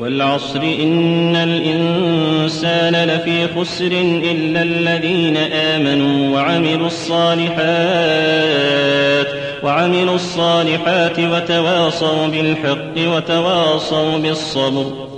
والعصر إن الإنسان لفي خسر إلا الذين آمنوا وعملوا الصالحات وعملوا الصالحات وتواصوا بالحق وتواصوا بالصبر